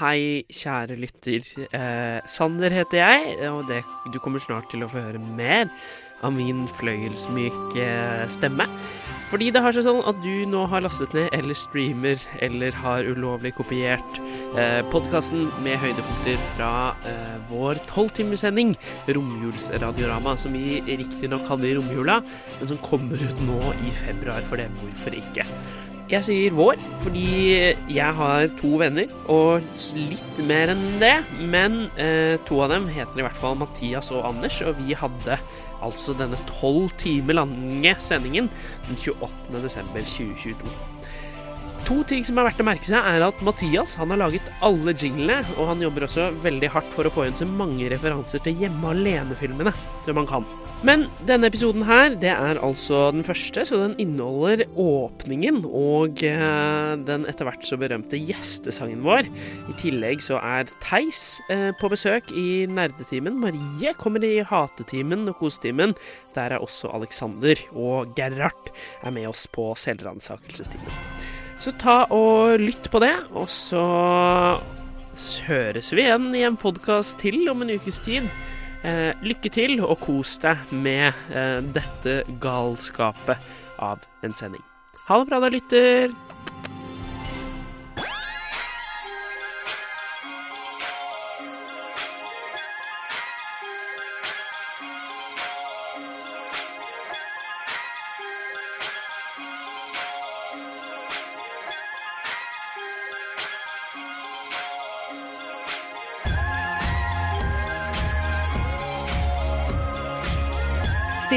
Hei, kjære lytter. Eh, Sander heter jeg, og det, du kommer snart til å få høre mer av min fløyelsmyke stemme. Fordi det har seg sånn at du nå har lastet ned eller streamer eller har ulovlig kopiert eh, podkasten med høydepunkter fra eh, vår tolvtimerssending, Romjulsradiorama, som vi riktignok hadde i romjula, men som kommer ut nå i februar, for det hvorfor ikke? Jeg sier vår fordi jeg har to venner, og litt mer enn det. Men eh, to av dem heter i hvert fall Mathias og Anders, og vi hadde altså denne tolv timer lange sendingen den 28. desember 2022. To ting som er verdt å merke seg, er at Mathias han har laget alle jinglene, og han jobber også veldig hardt for å få inn så mange referanser til Hjemme alene-filmene som han kan. Men denne episoden her, det er altså den første, så den inneholder åpningen og eh, den etter hvert så berømte gjestesangen vår. I tillegg så er Theis eh, på besøk i nerdetimen. Marie kommer i hatetimen og kosetimen. Der er også Alexander, og Gerhard er med oss på selvransakelsestimen. Så ta og lytt på det, og så høres vi igjen i en podkast til om en ukes tid. Eh, lykke til, og kos deg med eh, dette galskapet av en sending. Ha det bra da, lytter.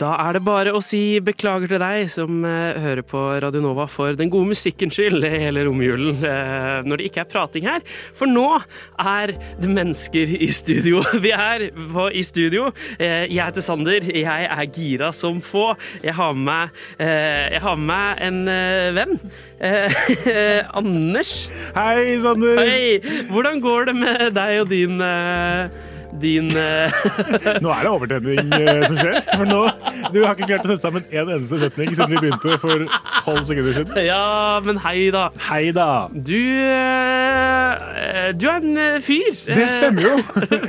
Da er det bare å si beklager til deg som eh, hører på Radio Nova for den gode musikkens skyld hele romjulen, eh, når det ikke er prating her. For nå er det mennesker i studio. Vi er på, i studio. Eh, jeg heter Sander. Jeg er gira som få. Jeg har med meg, jeg har med meg en venn. Anders. Hei, Sander! Hei! Hvordan går det med deg og din din uh... Nå er det overtenning uh, som skjer. For nå, Du har ikke klart å sette sammen en eneste setning siden vi begynte for tolv sekunder siden. Ja, men hei, da. Hei da! Du uh, Du er en eh, fyr. Det stemmer jo!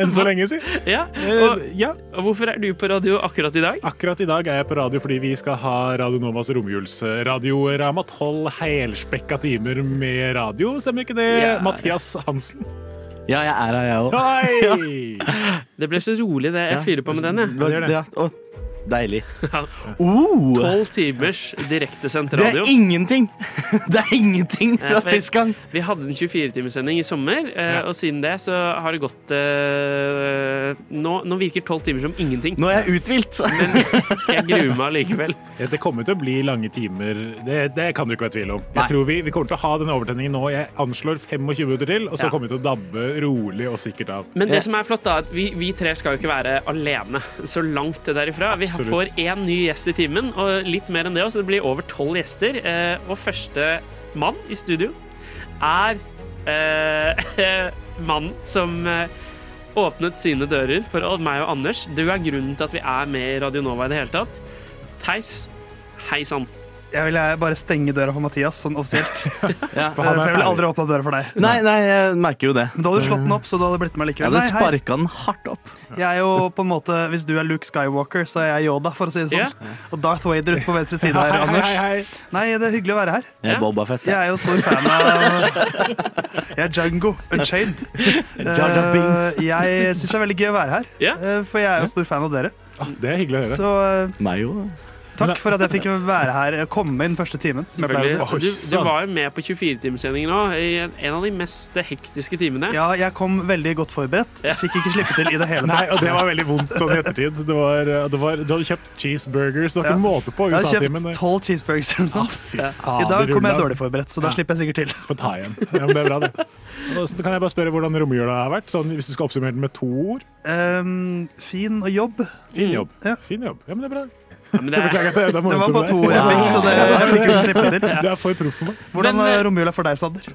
Enn så lenge, si. Eh, Ja, Eh, og, Ja, og hvorfor er du på radio akkurat i dag? akkurat i dag er jeg på radio fordi vi skal ha Radio Novas romjulsradiorama. Tolv helspekka timer med radio, stemmer ikke det? Ja. Mathias Hansen. Ja, jeg er her, jeg òg. Det ble så rolig, det. Jeg fyrer på med den, jeg. gjør det. Deilig. Ja. Oh, Tolv timers direktesendt det radio. er ingenting! Det er ingenting fra ja, sist gang. Vi hadde en 24-timerssending i sommer, eh, Ja. og siden det så har det gått uh, nå, nå virker tolv timer som ingenting. Nå er jeg uthvilt. Men jeg gruer meg likevel. Ja, Det kommer til å bli lange timer, det, det kan du ikke være tvil om. Nei. Tror vi, vi kommer til å ha denne overtenningen nå. Jeg anslår 25 minutter til, og så Ja. kommer vi til å dabbe rolig og sikkert av. Men det Ja. som er flott, da, at vi, vi tre skal jo ikke være alene så langt derifra. Vi Absolutt. får én ny gjest i timen, og litt mer enn det også. Det blir over tolv gjester. Eh, og første mann i studio er eh, mannen som eh, åpnet sine dører for meg og Anders. Du er grunnen til at vi er med i Radio Nova i det hele tatt. Theis, hei sann. Jeg vil eh, bare stenge døra for Mathias, sånn offisielt. Ja. For For han er jeg vil aldri åpne døra for deg. Nei, nei, jeg merker jo det. Men da hadde du slått den opp, så du hadde blitt med Jeg likevel. hadde Nei, hei. sparka den hardt opp. Jeg er jo på en måte, Hvis du er Luke Skywalker, så er jeg Yoda, for å si det sånn. Og Darth Vader ute på venstre side her, hei, Anders. hei, hei. Nei, det er hyggelig å være her. Jeg er Boba Fett. Jeg jeg. er jo stor fan av Jeg er Django Unchained. Jar Eh, Jeg syns det er veldig gøy å være her, yeah. eh, for jeg er jo stor fan av dere. Ah, Det er hyggelig å høre. Så eh, Meg jo. Takk for at jeg fikk være her, eh, komme inn første timen. Du, du var jo med på 24-timerssendingen òg, i en- av de mest hektiske timene. Ja, jeg kom veldig godt forberedt. Fikk ikke slippe til i det hele Nei, og det var veldig vondt sånn i ettertid. Det var, det var, du hadde kjøpt cheeseburgers. Det var ikke Ja. måte på Jeg har USA-timen. kjøpt tolv cheeseburgers eller noe sånt. I dag kom jeg dårlig forberedt, så da Ja. slipper jeg sikkert til. Få ta igjen. Ja, men det er bra, det. Så kan jeg bare spørre hvordan romjula har vært, sånn, hvis du skal oppsummere den med to ord. Um, fin og jobb. Fin jobb. Ja. Fin jobb. Ja, men det er bra. Ja, men det er, ødela Det var på to jeg fikk, så det jeg fikk ikke slippe til. Du er for proff for meg. Hvordan var eh, romjula for deg, Sander?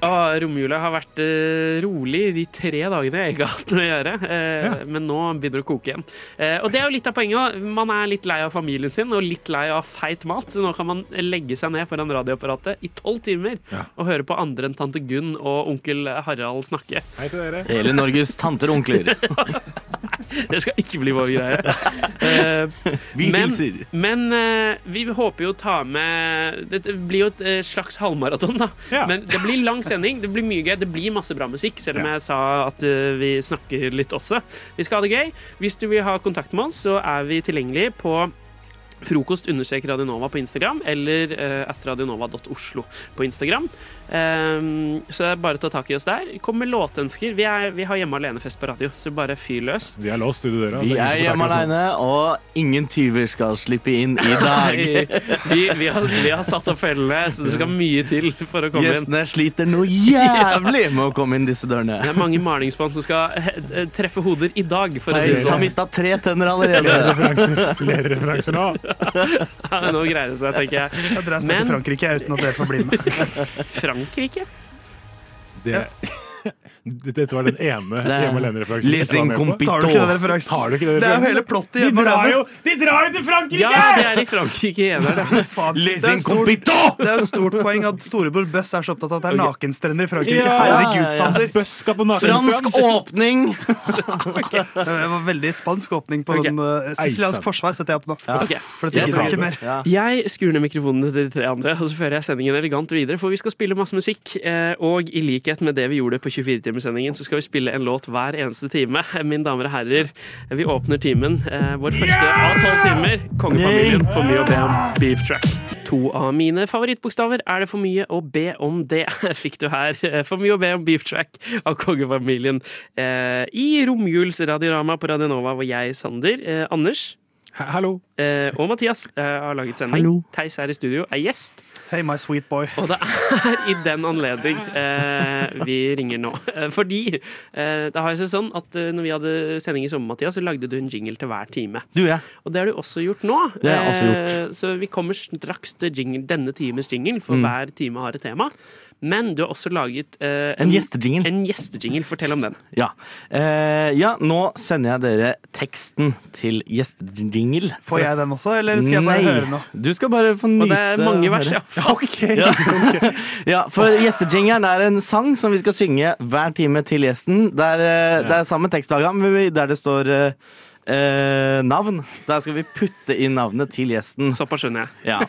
Romjula har vært uh, rolig de tre dagene jeg ikke har hatt noe å gjøre. eh, Men nå begynner det å koke igjen. Uh, og det er jo litt av poenget òg. Man er litt lei av familien sin og litt lei av feit mat. Så nå kan man legge seg ned foran radioapparatet i tolv timer Ja. og høre på andre enn tante Gunn og onkel Harald snakke. Hei til dere. Hele Norges tanter og onkler. Det skal ikke bli vår greie. Eh, Vi Men- hilser. Men eh, vi håper jo å ta med Dette blir jo et eh, slags halvmaraton, da. Ja. Men det blir lang sending, det blir mye gøy. Det blir masse bra musikk, selv om Ja. jeg sa at vi snakker litt også. Vi skal ha det gøy. Hvis du vil ha kontakt med oss, så er vi tilgjengelig på Frokost understrek Radionova på Instagram eller uh, at radionova.oslo på Instagram. Ehm, så det er bare å ta tak i oss der. Kom med låtønsker. Vi, er, vi har Hjemme alene-fest på radio, så bare fyr løs. Vi er låst studiodøra. Vi er hjemme alene, og ingen tyver skal slippe inn i dag. vi, vi, har, vi har satt opp fellene, så det skal mye til for å komme inn. Gjestene sliter noe jævlig med å komme inn disse dørene. Det er mange malingsbånd som skal eh, treffe hoder i dag, for å si det Theis har sånn. mista tre tenner Flere referanser, flere referanser nå. Ja, Nå greier det seg, tenker jeg. Jeg drar til Frankrike uten at dere får bli med. Frankrike? Det, dette var den ene Det Hjemme alene-referansen. Tar du ikke den referansen? Tar du ikke det? Det er jo hele plottet i de Hjemme alene. de drar jo til Frankrike! Ja, det er i Frankrike igjen. Det. Faen, Les det er compito! Det er jo stort poeng at storebror Bøss er så opptatt av at det er nakenstrender i Frankrike. Ja, Herregud, ja, ja. Sander. Bøss skal på Fransk åpning! åpning! Det var veldig spansk åpning på okay. den. Uh, Siciliansk forsvar setter jeg opp nå. Ok. For dette gidder ikke mer. Ja. Jeg skrur ned mikrofonene til de tre andre, og så fører jeg sendingen elegant videre. For vi skal spille masse musikk, eh, og i likhet med det vi gjorde på 24-timerssendingen, så skal vi spille en låt hver eneste time. Mine damer og herrer, vi åpner timen. eh, Vår første av tolv timer. Kongefamilien får mye å be om. Beef track. To av mine favorittbokstaver. Er det for mye å be om det? Fikk du her. eh, For mye å be om beef track av kongefamilien eh, i romjulsradiorama på Radionova, hvor jeg, Sander, Anders Hallo. og Mathias har laget sending. Hallo. Theis er i studio, er gjest. Hey, my sweet boy. Og det er i den anledning eh, vi ringer nå. Eh, Fordi eh, det har seg sånn at eh, når vi hadde sending i sommer, Mathias, så lagde du en jingle til hver time. Du, ja. Og det har du også gjort nå. Det har jeg også Eh, Så vi kommer straks til jingle, denne times jingle, for Mm. hver time har et tema. Men du har også laget eh, En gjestejingle. En gjestejingle. Fortell om den. Ja. Eh, ja, nå sender jeg dere teksten til gjestejingle. Får jeg den også, eller skal jeg bare Nei. høre noe? Du skal bare få nyte Og det er mange vers, vers, Okay. ja. Ja, for gjestejingeren er en sang som vi skal synge hver time til gjesten. Det er, eh, det er samme tekstlaga, men der det står eh, eh, navn. Der skal vi putte inn navnet til gjesten. Såpass skjønner jeg. Ja.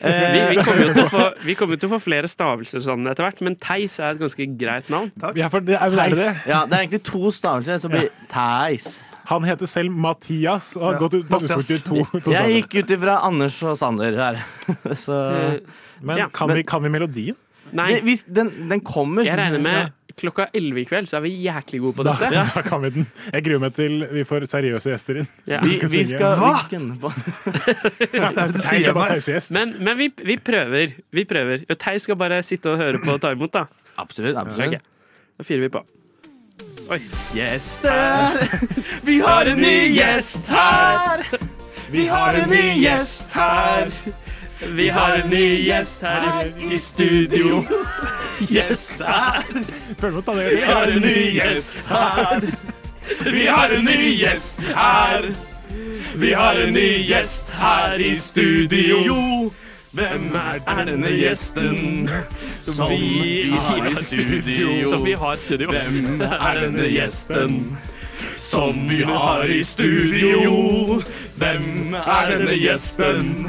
Vi, Eh, vi kommer jo til å få, vi kommer til å få flere stavelser sånn etter hvert, men Theis er et ganske greit navn. Ja, for det er, er det? Ja, det er egentlig to stavelser, som blir Theis. Han heter selv Mathias og har Ja, gått ut, på utspurt i to, to Jeg gikk ut ifra Anders og Sander her. Så Eh, Men ja, kan, men- Vi, kan vi melodien? Nei, det, hvis, den, den kommer. jeg regner med klokka elleve i kveld, så er vi jæklig gode på Da, dette. da kan vi den. Jeg gruer meg til vi får seriøse gjester inn. Ja. Vi, skal vi synge. skal, Hva? Hva er det du sier bare pausegjest. Men, men vi, vi prøver. Vi prøver. Theis skal bare sitte og høre på og ta imot, da. Absolutt. absolutt. Okay. Da fyrer vi på. Oi. Gjester, vi har en ny gjest her. Vi har en ny gjest her. Vi har en ny gjest her i, studio. Gjest her. Vi har en ny gjest her. Vi har en ny gjest her. Vi har en ny gjest her i studio. Hvem er, denne gjesten som vi har i studio? Som vi har studio. Hvem er denne gjesten som vi har i studio? Hvem er denne gjesten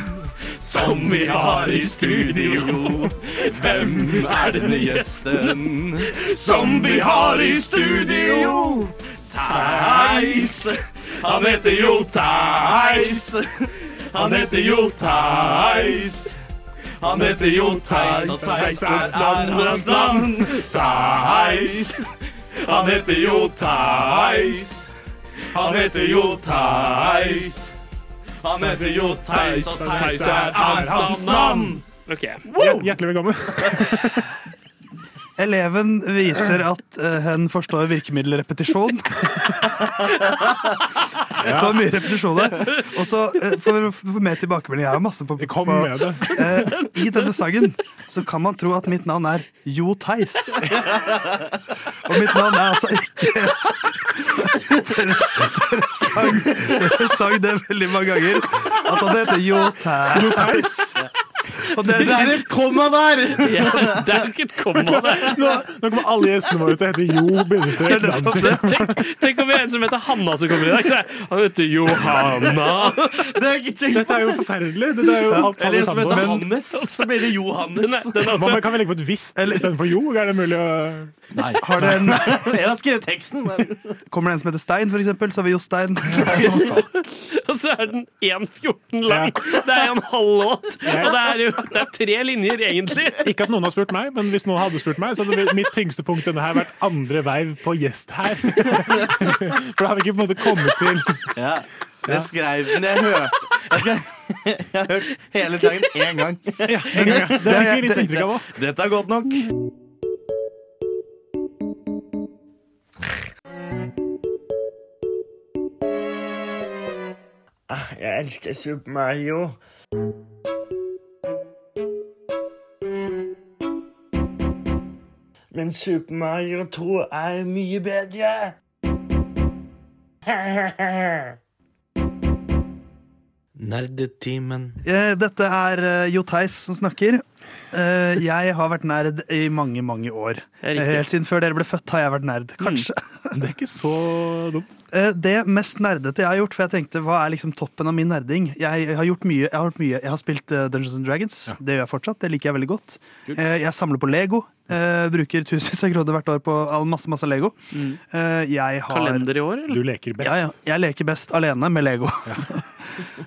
som vi har i studio? Hvem er denne gjesten som vi har i studio? Theis. Han heter jo Theis. Han heter jo Theis. Han heter jo Theis, og Theis er hans navn. Theis. Han heter jo Theis. Han heter jo Theis. Han heter jo Theis, og Theis er hans navn. Ok. Hjertelig velkommen. Eleven viser at Hun hen forstår virkemiddelrepetisjon. det var mye repetisjoner. Og så uh, for få mer tilbakemelding Jeg har masse på, på uh, I denne sangen så kan man tro at mitt navn er Jo Theis. Og mitt navn er altså ikke Dere, dere, sang, dere sang det veldig mange ganger. At han heter Jo Theis. Og det Det er et komma der! Ja, det er jo ikke et komma der. Nå, nå kommer alle gjestene våre til å hete Jo bindestrek Nansen. Tenk, tenk om vi er en som heter Hanna som kommer i dag. Han heter Johanna. Det er ikke tenkt Dette er jo forferdelig. Dette er jo alt Eller en som heter sammen. Hannes, så blir det Den Johannes. er, den er Hva Kan vi legge på et visst istedenfor Jo? Er det mulig å Nei. Har det en, Jeg har skrevet teksten, men kommer det en som heter Stein, for eksempel, så har vi Jostein. og så er den 1,14 lang. Det er en halv låt. Og det er jo det er tre linjer, egentlig. Ikke at noen har spurt meg, men hvis noen hadde spurt meg, så hadde mitt tyngste punkt denne her vært andre veiv på gjest her. For da har vi ikke på en måte kommet til ja. det skrev den. Jeg, hørte jeg, jeg har hørt hele sangen én gang. Ja, en gang. Det fikk vi litt inntrykk av òg. Dette er godt nok. Jeg elsker Super Mario. Men Super Mario 2 er mye bedre. Nerdetimen. Eh, Dette er eh, Jo Theis som snakker. Eh, Jeg har vært nerd i mange, mange år. Riktig. Helt siden før dere ble født, har jeg vært nerd. Kanskje. Det er ikke så dumt. Eh, Det mest nerdete jeg har gjort, for jeg tenkte hva er liksom toppen av min nerding? Jeg har gjort mye. Jeg har, gjort mye. Jeg har spilt eh, Dungeons and Dragons. Det gjør jeg fortsatt. Det liker jeg veldig godt. Eh, Jeg samler på Lego. Uh, Bruker tusenvis av kroner hvert år på masse masse Lego. Eh, Jeg har Kalender i år, eller? Du leker best. Ja, ja. Jeg leker best alene med Lego.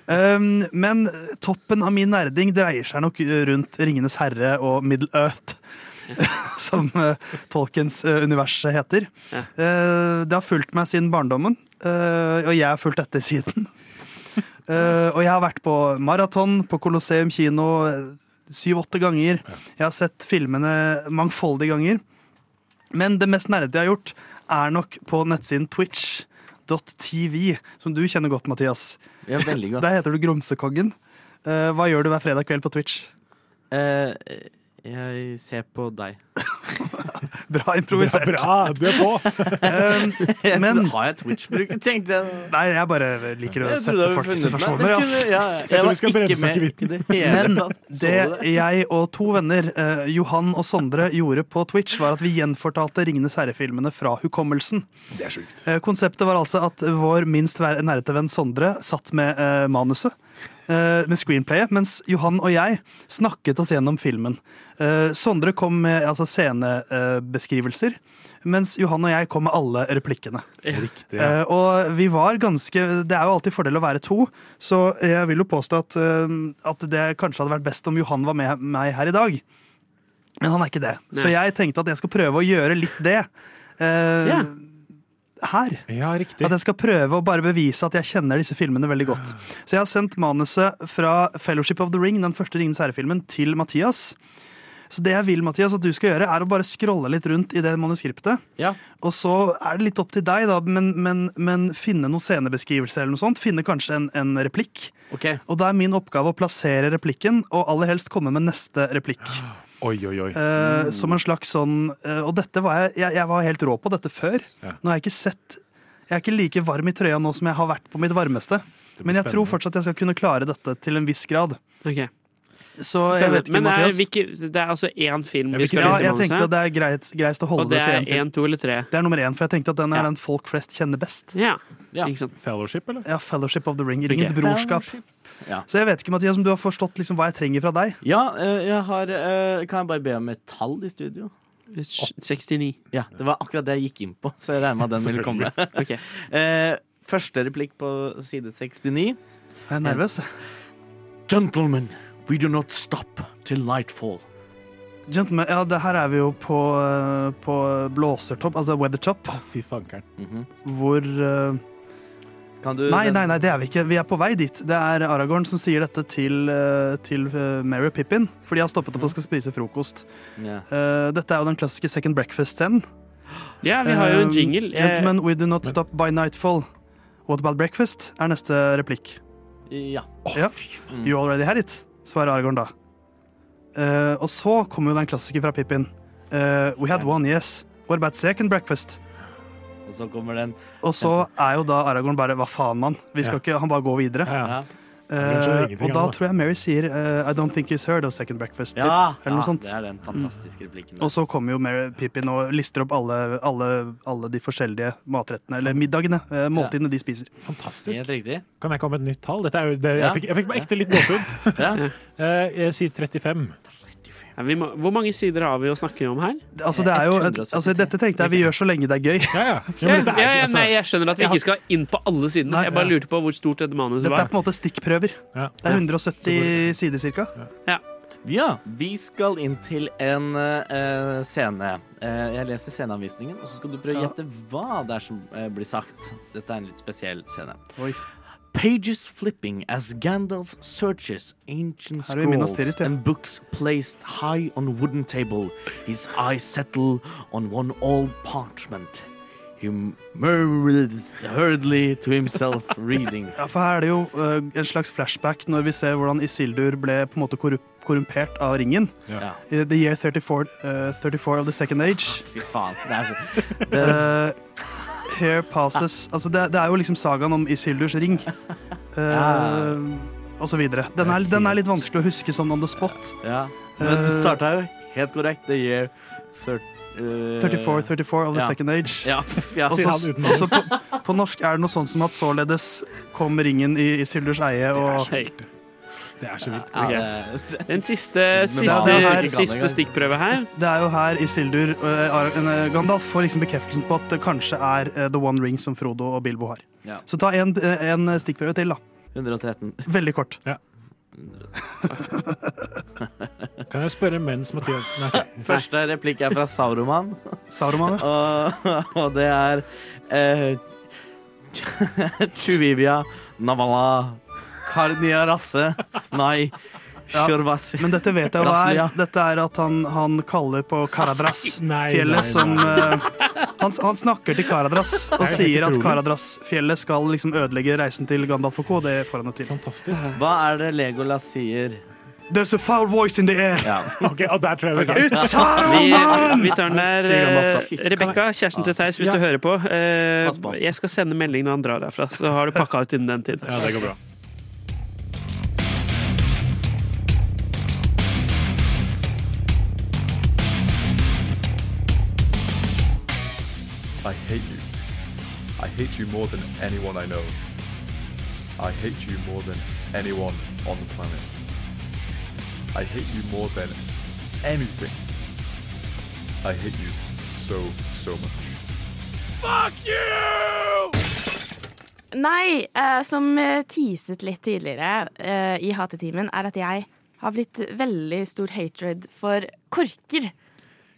um, men toppen av min nerding dreier seg nok rundt Ringenes herre og Middle Earth. Som uh, Tolkens uh, univers heter. Ja. Uh, det har fulgt meg siden barndommen, uh, og jeg har fulgt etter siden. Uh, og jeg har vært på maraton på Colosseum kino syv-åtte ganger. Jeg har sett filmene mangfoldige ganger. Men det mest nerde jeg har gjort, er nok på nettsiden Twitch.tv, som du kjenner godt, Mathias. Ja, veldig godt. Der heter du Gromsekongen. Eh, hva gjør du hver fredag kveld på Twitch? Eh, jeg ser på deg. Bra er improvisert. bra, du er på! um, men Har jeg Twitch-bruker, tenkte jeg. Nei, jeg bare liker å Jeg sette folk i situasjoner. Det ja, Jeg vi var skal ikke bremse med i det Men det jeg og to venner, uh, Johan og Sondre, gjorde på Twitch, var at vi gjenfortalte Ringenes herre-filmene fra hukommelsen. Det er sjukt. Uh, Konseptet var altså at vår minst nærete venn Sondre satt med uh, manuset, med screenplayet, mens Johan og jeg snakket oss gjennom filmen. Eh, Sondre kom med altså, scenebeskrivelser, mens Johan og jeg kom med alle replikkene. Riktig. Ja. Eh, og vi var ganske Det er jo alltid fordel å være to, så jeg vil jo påstå at, eh, at det kanskje hadde vært best om Johan var med meg her i dag. Men han er ikke det. Så jeg tenkte at jeg skal prøve å gjøre litt det. eh, Ja. Her. ja, riktig. At jeg skal prøve å bare bevise at jeg kjenner disse filmene veldig godt. Så jeg har sendt manuset fra Fellowship of the Ring, den første Ringens herre-filmen, til Mathias. Så det jeg vil, Mathias, at du skal gjøre, er å bare scrolle litt rundt i det manuskriptet. Ja. Og så er det litt opp til deg, da, men, men, men finne noen scenebeskrivelser eller noe sånt. Finne kanskje en, en replikk. Okay. Og da er min oppgave å plassere replikken, og aller helst komme med neste replikk. Oi, oi, oi. Eh, Som en slags sånn eh, Og dette var jeg, jeg Jeg var helt rå på dette før. Ja. Nå har jeg ikke sett Jeg er ikke like varm i trøya nå som jeg har vært på mitt varmeste. Men jeg tror spennende. fortsatt jeg skal kunne klare dette til en viss grad. Ok. Så jeg vet ikke, Men er, Mathias. hvilke, det er altså én film vi skal Ja, jeg tenkte at det er greit, greist å holde og det det til én film. En, to eller tre. Det er nummer én, for jeg tenkte at den er Ja. den folk flest kjenner best. Ja, Ja. ikke sant. Fellowship, eller? Ja, Fellowship of the Ring. Ringens okay. brorskap. Ja. Så jeg vet ikke, Mathias, om du har forstått liksom hva jeg trenger fra deg. Ja, eh, jeg har eh, Kan jeg bare be om et tall i studio? 69. Ja, det var akkurat det jeg gikk inn på, så jeg regner med at den ville komme. Ok. Eh, første replikk på side 69. Jeg er nervøs. Gentlemen, we do not stop till nightfall. Gentlemen, ja, det her er vi jo på, eh, på blåsertopp, altså weathertop, Fy fankeren. Mhm. hvor uh... Kan du Nei, nei, nei, det er vi ikke. Vi er på vei dit. Det er Aragorn som sier dette til, eh, til Mary og Pippin, for de har stoppet opp og skal spise frokost. Yeah. Eh, Dette er jo den klassiske second breakfast-scenen. Ja, vi har jo en jingle. Gentlemen, we do not stop by nightfall. What about breakfast? er neste replikk. Ja. Ja. You already had it, svarer Aragorn da. Eh, og så kommer jo den klassiker fra Pippin. Eh, we had one, yes. What about second breakfast? Og så kommer den Og så er jo da Aragorn bare Hva faen, mann? Vi skal ikke, Han bare går videre. Ja, ja. Ja. Ingenting og da tror jeg Mary sier uh, I don't think he's heard of second breakfast. Ja, eller noe ja, sånt. det er den fantastiske replikken. Og så kommer jo Mary Pippin og lister opp alle, alle, alle de forskjellige matrettene, eller middagene, uh, måltidene de spiser. Fantastisk. Helt riktig. Kan jeg komme med et nytt tall? Dette er jo, det, Ja. jeg, fikk, jeg fikk på ekte litt gåsehud. Ja. Eh, jeg sier 35. Ja, vi må, hvor mange sider har vi å snakke om her? Altså, det er jo, altså, dette tenkte jeg vi gjør så lenge det er gøy. Ja, ja. ja, er, ja, ja, altså, nei, jeg skjønner at vi ikke skal inn på alle sidene. Nei, Jeg bare ja. lurte på hvor stort dette manuset Dette er på en måte stikkprøver. ja. Det er 170 sider cirka. Ja, vi skal inn til en uh, scene. Uh, jeg leser sceneanvisningen, og så skal du prøve å Ja. gjette hva det er som uh, blir sagt. Dette er en litt spesiell scene. Oi. Pages flipping as Gandalf searches ancient scrolls and books placed high on wooden table. His eyes settle on one old parchment. He murmured hurriedly to himself, reading. Ja, for her er det jo uh, en slags flashback når vi ser hvordan Isildur ble på en måte korrup korrumpert av ringen. Ja. The year 34, uh, 34 of the second age. Fy faen. Det er så Eh, passes Altså, det, det er jo liksom sagaen om Isildurs ring. Uh. Og så videre. Den er, den er litt vanskelig å huske sånn on the spot. ja. Men du Eh, starta jo helt korrekt. The year thir, eh, 34, 34 of the ja. second age. Ja, ja. også Sier så, han uten og så på, på norsk er det noe sånt som at således kom ringen i Isildurs eie, Det er og. Det er så vilt. Okay. Den siste, siste, siste stikkprøve her. det er jo her Isildur uh, Gandalf får liksom bekreftelsen på at det kanskje er eh, The One Ring som Frodo og Bilbo har. Ja. Så ta en, eh, en stikkprøve til, da. 113. Veldig kort. Kan jeg spørre mens Mathias Nei. Første replikk er fra Sauroman, Sauroman, ja. og, og det er uh, Chuvivia Navala Karnia Rasse Nei Ja, Men dette vet jeg hva er. Dette er at han, han kaller på Karadras. Nei, nei, Fjellet som uh, han, han snakker til Karadras og er sier at. Karadras-fjellet skal liksom ødelegge reisen til Gandalf og co. Det får han jo til. Fantastisk. Hva er det Legolas sier? There's a foul voice in the air! Ja. Okay, og der tror jeg vi kan. It's Saruman! vi tar den der. Eh, Rebekka, kjæresten til Theis, hvis Ja. du hører på. Uh, jeg skal sende melding når han drar derfra, så har du pakka ut innen den tid. Ja, det går bra. I hate you. I hate you more than anyone I know. I hate you more than anyone on the planet. I hate you more than anything. I hate you so, so much. Fuck Nei, eh, som eh, teaset litt tidligere eh, i Hatetimen, er at jeg har blitt veldig stor hatred for korker.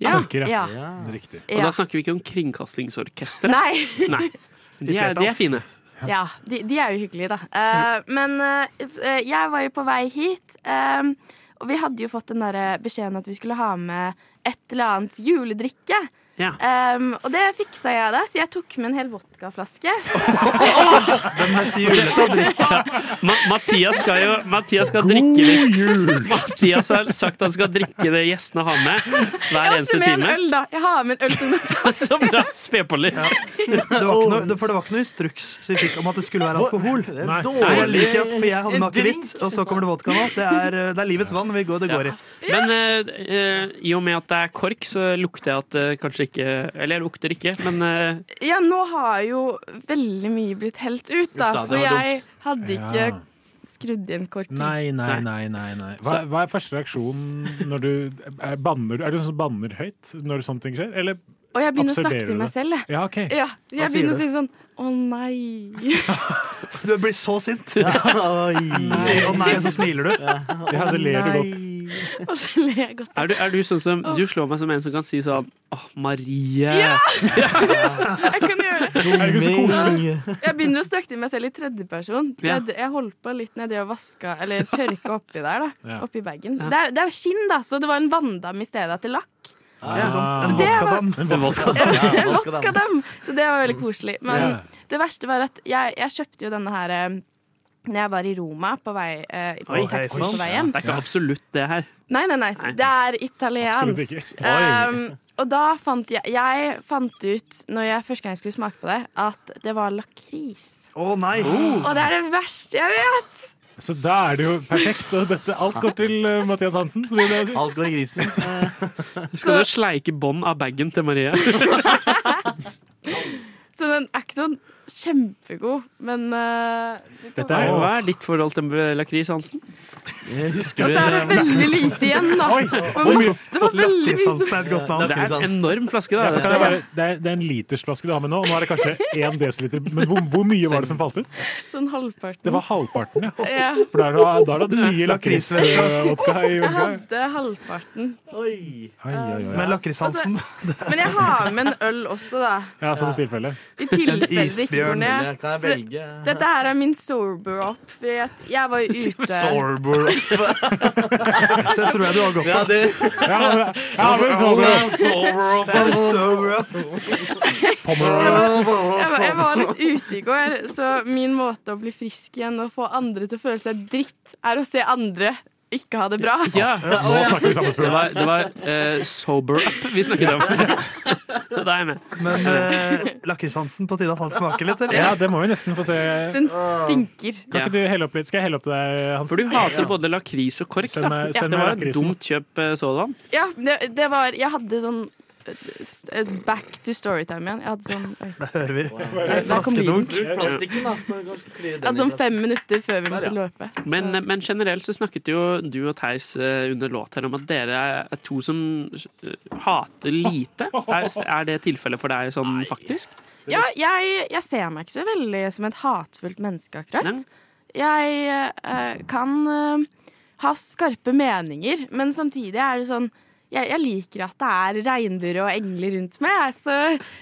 Ja. Korker, ja. Ja. Det Riktig. Og Ja. da snakker vi ikke om Kringkastingsorkesteret. Nei. Nei. De er, de er fine. Ja, de, de er jo hyggelige, da. Uh, men uh, jeg var jo på vei hit, eh, og vi hadde jo fått den der beskjeden at vi skulle ha med et eller annet juledrikke. Ja. Um, og det fiksa jeg da, så jeg tok med en hel vodkaflaske. Den mest julete drikk. Ma Mathias skal jo Mathias skal drikke litt. Mathias har sagt han skal drikke det gjestene har med hver Jeg har eneste også med en time. øl, da. Jeg har med en øl til Så bra! Spe på litt. Det var ikke noe, for det var ikke noe instruks så vi fikk om at det skulle være alkohol. Nei. Jeg liker at, for jeg hadde En med akevitt, og så kommer det vodka nå. Det er, eh, det er livets vann vi går, det går i. Men uh, i og med at det er kork, så lukter jeg at det kanskje ikke Eller jeg lukter ikke, men uh... Ja, nå har jo veldig mye blitt helt ut, da. Da, For jeg jeg hadde ikke Ja. skrudd igjen korken. Nei, nei, nei. nei, nei. Hva, hva er første reaksjon når du er, banner, Er du sånn som banner høyt når sånne ting skjer? Eller Og jeg begynner å snakke til meg selv. Ja, OK. Ja, jeg begynner å si sånn Å nei. Så du blir så sint. Du sier 'å nei', og så smiler du. Ja, så ler du godt. Og så ler jeg godt. er du, er du sånn som Du slår meg som en som kan si sånn Åh, Marie. Jeg kan gjøre det. Er koselig? Jeg begynner å snakke til meg selv i tredjeperson. Så jeg, jeg holdt på litt nedi og vaska, eller tørka oppi der, da. Oppi bagen. Det, er, det er jo skinn, da, så det var en vanndam i stedet til lakk. Sant? Ah. En Så det var- vodkadam. Vodka. En! Så det var veldig koselig. Men Ja. det verste var at jeg, jeg kjøpte jo denne her eh, når jeg var i Roma på vei eh, på Oi, taxi hei, på vei hjem. Det er ikke absolutt det her. Nei, nei, nei. Det er italiensk. Um, og da fant jeg Jeg fant ut, når jeg første gang skulle smake på det, at det var lakris. Å nei! Og det er det verste jeg vet! Så da er det jo perfekt. Og dette, alt går til uh, Mathias Hansen. Si. Alt går i grisen. Skal du sleike bånd av bagen til Marie? Så den er ikke sånn kjempegod, men uh, Dette er Hva er ditt forhold til lakris, Hansen? Husker Og så er det veldig lite igjen, da. Oi! Og masse, det var veldig mye er. Det er en enorm flaske, da. Ja, det, være, det, er, det er en litersflaske du har med nå. Nå er det kanskje én desiliter. Men hvor, hvor mye var det som falt ut? sånn halvparten. Det var halvparten, ja. ja. For da er det, mye lakrisvodka i Jeg hadde halvparten. Oi. Oi, oi, oi. Men lakrishansen Men jeg har med en øl også, da. Ja, sånn i tilfelle. I tilfelle det ikke isbjørn, går kan jeg velge. Dette her er min sober up. For jeg, jeg var jo ute Sorber. Det tror jeg du har godt Ja, av. det Ja, men, ja, men, Sober jeg var, jeg var litt ute i går, så min måte å bli frisk igjen og få andre til å føle seg dritt, er å se andre ikke ha det bra. Ja, nå snakker vi samme det var, det var uh, sober up vi snakket om. Da er jeg med. Men uh, lakrishansen på tide at han smaker litt, eller? Ja, det må vi nesten få se. Den stinker. Kan ikke du helle opp litt? Skal jeg helle opp til deg, Hansen? For du hater både lakris og kork, Send da. meg- Ja, send det var et dumt kjøp eh, sådan. Ja, det, det var Jeg hadde sånn eh, Back to storytime igjen. Jeg hadde sånn Da hører vi. Flaskedunk. Plastikken, da. Jeg hadde sånn fem minutter før vi måtte løpe. Men, men generelt så snakket jo du og Theis eh, under låt her om at dere er to som eh, hater lite. Er, er det tilfellet for deg sånn faktisk? Ja, jeg, jeg ser meg ikke så veldig som et hatfullt menneske, akkurat. Jeg eh, kan eh, ha skarpe meninger, men samtidig er det sånn jeg, jeg liker at det er regnbuer og engler rundt meg, så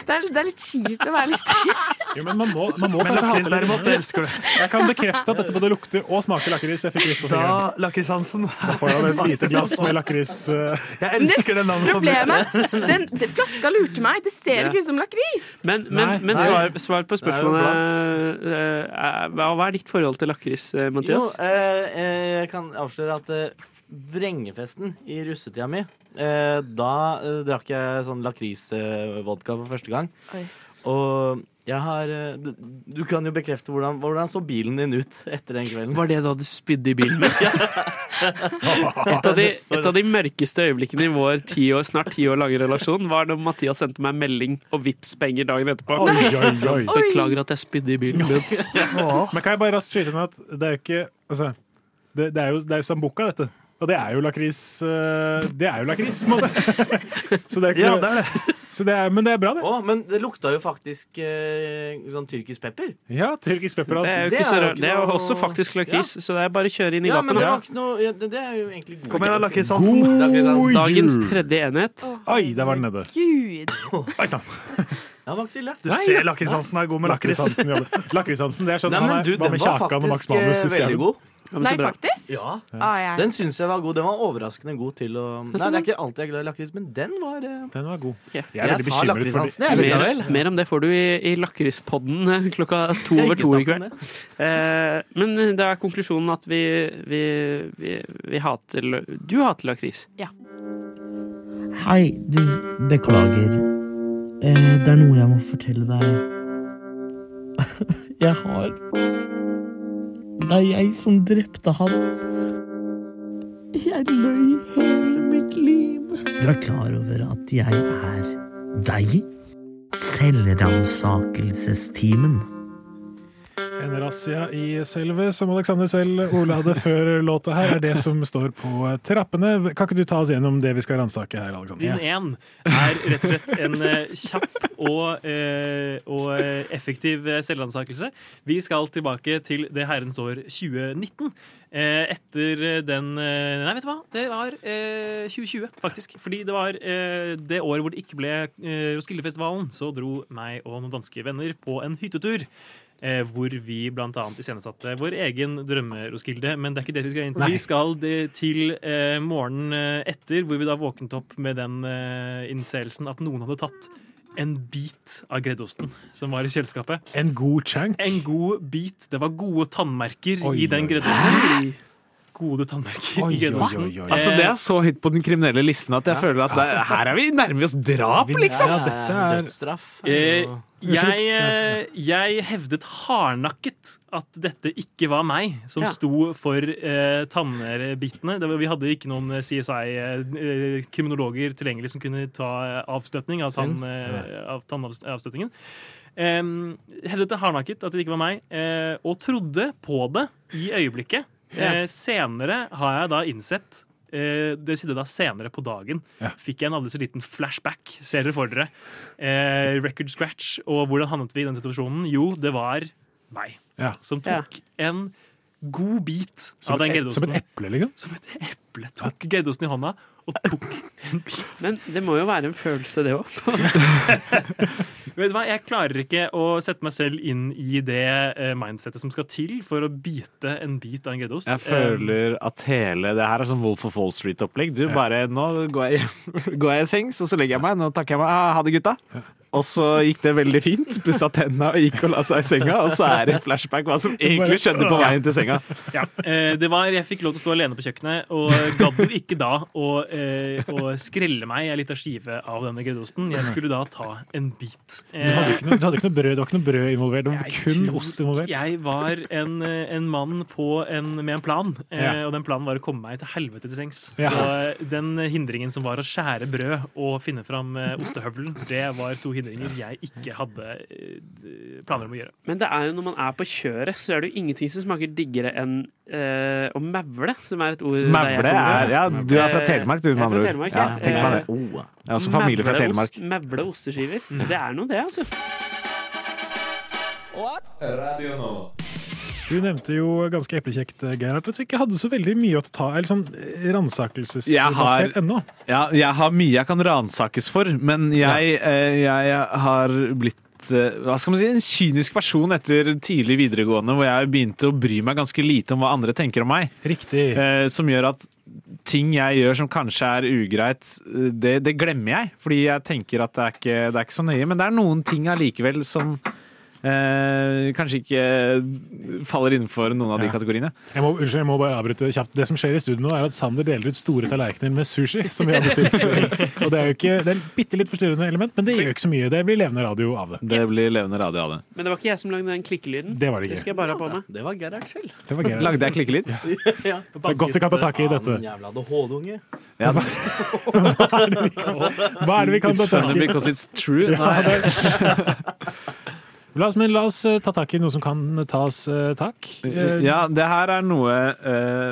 det er, det er litt kjipt å være litt Jo, men man må, man må Men kanskje lakris derimot, det litt. elsker du. Jeg kan bekrefte at dette både lukter og smaker lakris. Jeg fikk litt på fingeren. Da, fingeren. Da Får jeg et lite glass med lakris. eh, Jeg elsker det navnet. Problemet den, den Flaska lurte meg. Det ser ikke ut som lakris. Men, men, Nei. men svar, svar på spørsmålet eh, er- hva, er ditt forhold til lakris, Mathias? Jo, eh, eh, jeg kan avsløre at vrengefesten i russetida mi, eh, da eh, drakk jeg sånn lakrisvodka for første gang. Oi. Og jeg har eh, du, du kan jo bekrefte hvordan, hvordan så bilen din ut etter den kvelden. Var det da du spydde i bilen? et, av de, et av de mørkeste øyeblikkene i vår ti år, snart ti år lange relasjon var da Mathias sendte meg melding og vips penger dagen etterpå. Oi, oi, oi. Beklager at jeg spydde i bilen din. Men kan jeg bare raskt skyte inn at det er jo ikke altså, det, det er jo, det er jo sambuca, dette. Og det er jo lakris eh, Det er jo lakris, på en måte. Så det er ikke Ja, det er det. så det er, Men det er bra, det. Å, men det lukta jo faktisk eh, sånn tyrkisk pepper. Ja, tyrkisk pepper. Det er jo Altså. ikke Det så er jo rart. Det er jo noe- også faktisk lakris, så det er bare å kjøre inn i Ja, men det, var ikke noe, ja, det, er jo egentlig god Kom igjen, da, God. Dagens tredje enhet. Oi, der var den nede. Gud. Oi sann. Ja, det var ikke så ille. Du ser lakrisansen er god med lakris. Lakrisansen, det er sånn Nei, men du, han er, den med var Kjakan og Max faktisk Manus eh, i skauen? Ja, Nei, faktisk? Ja. Ah, ja. Den syns jeg var god. Den var overraskende god til å Nei, det er ikke alltid jeg er glad i lakris, men den var eh, Den var god. Ok. Jeg er Jeg tar bekymret jeg, Mer, mer om det får du i, i lakrispodden eh, klokka to over to i kveld. Eh, men da er konklusjonen at vi, vi, vi, vi hater Du hater lakris. Hei, du, beklager. Eh, det er noe jeg må fortelle deg. Jeg har Det er jeg som drepte han. Jeg løy hele mitt liv. Du er klar over at jeg er deg? Selvransakelsestimen. En razzia i selve, som Alexander selv hadde før låta her, er det som står på trappene. Kan ikke du ta oss gjennom det vi skal ransake her, Din Alexander? én er rett og slett en eh, kjapp og, eh, og eh, effektiv eh, selvransakelse. Vi skal tilbake til det herrens år 2019. Eh, etter den eh, Nei, vet du hva? Det var eh, 2020, faktisk. Fordi det var eh, det året hvor det ikke ble eh, Roskildefestivalen. Så dro meg og noen danske venner på en hyttetur. Eh, hvor vi annet iscenesatte vår egen drømmeroskilde. Men det er ikke det vi skal inn til. Vi skal det til eh, morgenen eh, etter, hvor vi da våknet opp med den eh, innseelsen at noen hadde tatt en bit av greddosten som var i kjøleskapet. En god chunk. En god bit. Det var gode tannmerker Oi, i den oi. greddeosten. Gode tannmerker Oi, i greddeosten. oi, oi, oi. Altså, det er så høyt på den kriminelle listen at jeg føler at det, her er vi nærmer oss drap, liksom. Ja, dette er Dødsstraff. Eh, jeg, eh, jeg hevdet hardnakket at dette ikke var meg som Ja. sto for eh, tannbitene. Vi hadde ikke noen CSI-kriminologer tilgjengelig som kunne ta eh, avstøtning av, tann, eh, av tannavstøtningen. Eh, hevdet det hardnakket at det ikke var meg, eh, og trodde på det i øyeblikket. Eh, senere har jeg da innsett eh, det skjedde da senere på dagen. Ja. Fikk jeg en aldri så liten flashback. Ser dere for dere. Eh, record scratch. Og hvordan havnet vi i den situasjonen? Jo, det var meg Ja. som tok en god bit Som, av den et, e- som et eple, liksom? Som et eple. Tok greddeosten i hånda og tok en bit. Men det må jo være en følelse, det òg. Vet du hva, Jeg klarer ikke å sette meg selv inn i det eh, mindsettet som skal til for å bite en bit av en greddeost. Jeg føler at hele det her er sånn Wolf of Wall Street-opplegg. Du, bare Nå går jeg, går jeg i sengs, og så legger jeg meg. Nå takker jeg meg. Ha det, gutta. Og så gikk det veldig fint. Pussa tenna og gikk og la seg i senga. Og så er det flashback hva som egentlig skjedde på veien til senga. Ja, eh, det var, Jeg fikk lov til å stå alene på kjøkkenet, og gadd ikke da å, eh, skrelle meg en liten skive av denne greddeosten. Jeg skulle da ta en bit. Du hadde ikke noe, hadde ikke noe brød, det var ikke noe brød involvert, det var Jeg kun tror- ost involvert. Jeg var en, eh, en mann på en, med en plan, Ja. og den planen var å komme meg til helvete til sengs. Ja. Så den hindringen som var å skjære brød og finne fram eh, ostehøvelen, det var to hindringer jeg ikke hadde eh, planer om å gjøre. Men det er jo når man er på kjøret, så er det jo ingenting som smaker diggere enn eh, å mevle, som er et ord fra. er Ja, du er fra Telemark, du, med andre ord. Ja, tenk meg det. Eh, Jeg er også familie fra Telemark. ost- osteskiver. Det er noe, det, altså. Radio Nova. Du nevnte jo ganske eplekjekt, Gerhard, at du ikke hadde så veldig mye å ta Eller sånn har- ransakelsesbasert ennå. Ja, jeg har mye jeg kan ransakes for, men jeg, eh, jeg har blitt eh, hva skal man si, en kynisk person etter tidlig videregående, hvor jeg begynte å bry meg ganske lite om hva andre tenker om meg. Riktig. Eh, som gjør at ting jeg gjør som kanskje er ugreit, eh, det, det glemmer jeg. Fordi jeg tenker at det er, ikke, det er ikke så nøye. Men det er noen ting allikevel som eh, kanskje ikke faller innenfor noen av de kategoriene. Jeg må, unnskyld, jeg må bare avbryte kjapt. Det som skjer i studio nå, er at Sander deler ut store tallerkener med sushi. som vi har bestilt. Og Det er jo ikke, det er et bitte litt forstyrrende element, men det gjør ikke så mye. Det blir levende radio av det. Det blir levende radio av det. Men det var ikke jeg som lagde den klikkelyden. Det var det Det ikke. skal jeg bare ha på meg. Det var Gerhard selv. Det var Gerhard. Lagde jeg klikkelyd? ja. Det er godt vi kan ta tak i dette. Han jævla ADHD-unge. Ja. Hva er det vi kan ta tak i? It's funny because it's true. Ja, Nei. La oss, men la oss eh, ta tak i noe som kan tas eh, tak. Eh, Ja, det her er noe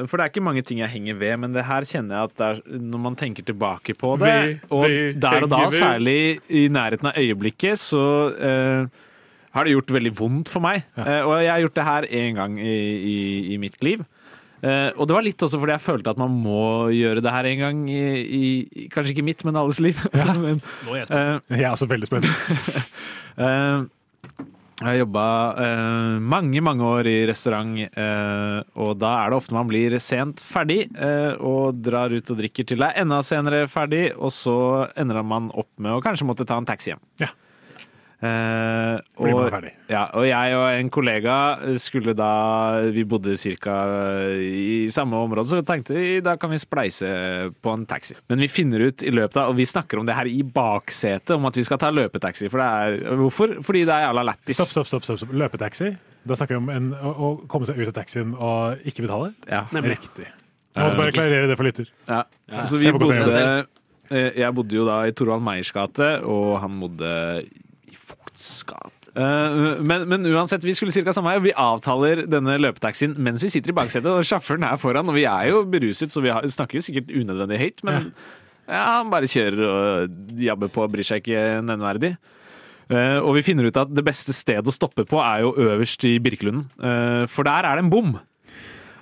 For det er ikke mange ting jeg henger ved, men det her kjenner jeg at det er, når man tenker tilbake på det, og der og da, særlig i nærheten av øyeblikket, så uh, har det gjort veldig vondt for meg. Uh, og jeg har gjort det her én gang i, i, i mitt liv. Uh, og det var litt også fordi jeg følte at man må gjøre det her en gang i, i Kanskje ikke mitt, men alles liv. Ja, men, Nå er jeg spent. Jeg er også veldig spent. Jeg har jobba eh, mange, mange år i restaurant, eh, og da er det ofte man blir sent ferdig eh, og drar ut og drikker til det er enda senere ferdig, og så ender man opp med å kanskje måtte ta en taxi hjem. Ja. Eh, er og, ja, og jeg og en kollega skulle da Vi bodde ca. i samme område, så tenkte vi da kan vi spleise på en taxi. Men vi finner ut i løpet av Og vi snakker om det her i baksetet, om at vi skal ta løpetaxi. For det er, hvorfor? Fordi det er jævla lættis. Stopp, stopp, stopp. stopp, stopp. Løpetaxi. Da snakker vi om en, å, å komme seg ut av taxien og ikke betale. Ja. Riktig. Jeg måtte bare klarere det for lytter. Ja. Så vi bodde eh, Jeg bodde jo da i Torvald Meyers gate, og han bodde i Fugts gate. Eh, Men, men uansett, vi skulle ca. samme vei. og Vi avtaler denne løpetaxien mens vi sitter i baksetet, og sjåføren er foran. Og vi er jo beruset, så vi har, snakker jo sikkert unødvendig høyt, men ja, han bare kjører og jabber på bryr seg ikke nevneverdig. Uh, og vi finner ut at det beste stedet å stoppe på er jo øverst i Birkelunden, uh, for der er det en bom.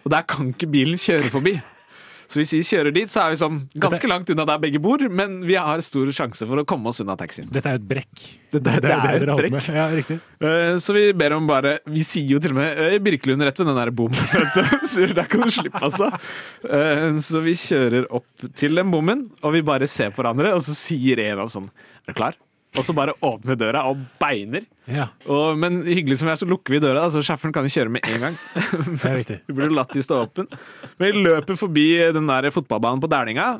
Og der kan ikke bilen kjøre forbi. Så hvis vi kjører dit, så er vi sånn ganske langt unna der begge bor, men vi har stor sjanse for å komme oss unna taxien. Dette er jo et brekk. Det, det, det, er et brekk. Ja, riktig. Eh, Så vi ber om bare Vi sier jo til og med eh, Birkelund rett ved den der bommen. Så der kan du slippe, altså. Eh, Så vi kjører opp til den bommen, og vi bare ser på hverandre, og så sier en av oss sånn Er du klar? Og så bare åpner døra og beiner. Ja, Og, men hyggelig som vi er, så lukker vi døra, så sjåføren kan jo kjøre med en gang. det er riktig. Vi burde latt de stå åpen. Vi løper forbi den der fotballbanen på Dælinga.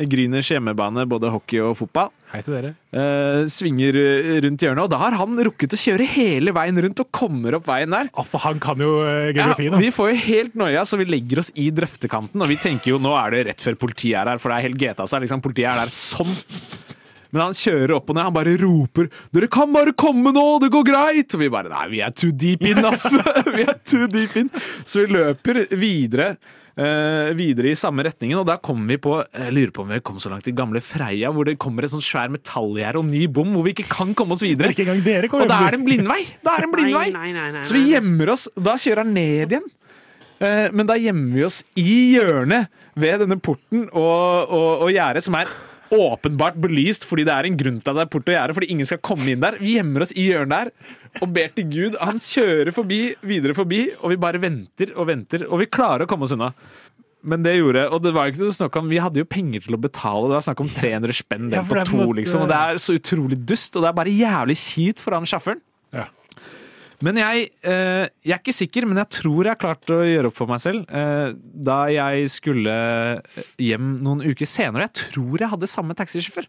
Gryners hjemmebane, både hockey og fotball. Hei til dere. Eh, svinger eh, rundt hjørnet, og da har han rukket å kjøre hele veien rundt og kommer opp veien der. Oh, for han kan jo geografi, Ja, da. vi får jo helt noia, så vi legger oss i drøftekanten, og vi tenker jo nå er det rett før politiet er her, for det er helt GTA seg. Liksom, politiet er der sånn. Men han kjører opp og ned, han bare roper 'Dere kan bare komme nå, det går greit!' Og vi bare 'Nei, vi er too deep in, altså!' vi er too deep in. Så vi løper videre. Uh, videre i samme retningen, og da kommer vi på Jeg lurer på om vi kom så langt til gamle Freia, hvor det kommer et sånn svær metallgjerde og ny bom, hvor vi ikke kan komme oss videre. Ikke engang dere Og da er det en blindvei! Det er en blindvei. Nei, nei, nei, nei, Så vi gjemmer oss. Da kjører han ned igjen. Uh, Men da gjemmer vi oss i hjørnet ved denne porten og, og, og gjerdet, som er åpenbart belyst fordi det er en grunn til at det er port og gjerde, fordi ingen skal komme inn der. Vi gjemmer oss i hjørnet der og ber til Gud. Han kjører forbi, videre forbi, og vi bare venter og venter, og vi klarer å komme oss unna. Men det gjorde Og det var ikke noe snakk om Vi hadde jo penger til å betale. Det var snakk om 300 spenn Ja, på to, liksom. Og det er så utrolig dust, og det er bare jævlig kjipt for han sjåføren. Ja. Men jeg, eh, jeg er ikke sikker, men jeg tror jeg har klart å gjøre opp for meg selv eh, da jeg skulle hjem noen uker senere. Jeg tror jeg hadde samme taxisjåfør.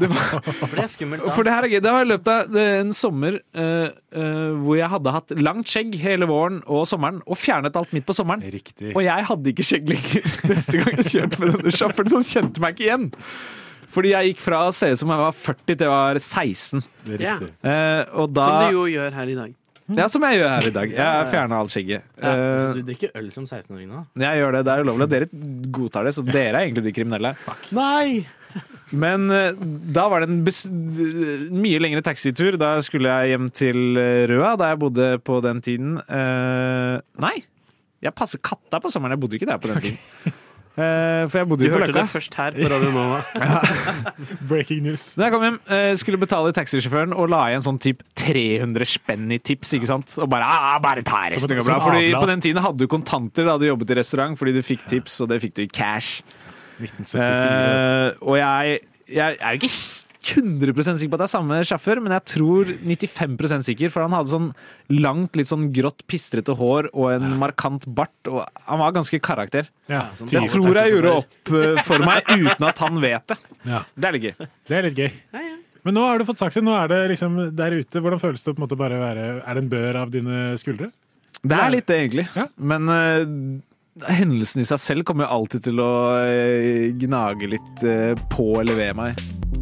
Det var, For det er skummelt, da. for det her er gøy. Det var i løpet av en sommer eh, eh, hvor jeg hadde hatt langt skjegg hele våren og sommeren, og fjernet alt midt på sommeren. Riktig. Og jeg hadde ikke skjegg lenger neste gang jeg kjørte med denne sjåføren, så han kjente meg ikke igjen. Fordi jeg gikk fra å se ut som jeg var 40 til jeg var 16. Det er riktig. Eh, og da Som du jo gjør her i dag. Ja, som jeg gjør her i dag. Jeg fjerna alt skjegget. Ja, Eh, du drikker øl som 16-åring nå? jeg gjør det, det er ulovlig. Dere godtar det, så dere er egentlig de kriminelle. Nei! Men eh, da var det en bes mye lengre taxitur. Da skulle jeg hjem til eh, Røa, der jeg bodde på den tiden. Eh, nei, jeg passer katta på sommeren. Jeg bodde ikke der på den tiden. Eh, for jeg bodde Du jo på hørte det først her på Radio Nova. Breaking news. Da jeg kom hjem, eh, skulle betale taxisjåføren og la igjen sånn typ 300 spenn i tips. ikke sant? Og bare ah, bare ta resten. Går bra. Fordi. På den tiden hadde du kontanter da du jobbet i restaurant, fordi du fikk tips, og det fikk du i cash. 1974. Eh, og jeg, jeg er jo ikke 100% sikker på at det er samme sjåfør, men jeg tror 95% sikker, for han hadde sånn langt, litt sånn grått, pistrete hår og en markant bart, og han var ganske karakter. ja. sånn Så jeg tror jeg gjorde opp eh, for meg uten at han vet det. ja. Det er litt gøy. Det er litt gøy. Men nå har du fått sagt det. Nå er det liksom der ute. Hvordan føles det å på en måte bare være Er det en bør av dine skuldre? Det er litt det, egentlig. Ja. Men uh, hendelsen i seg selv kommer jo alltid til å uh, gnage litt uh, på eller ved meg.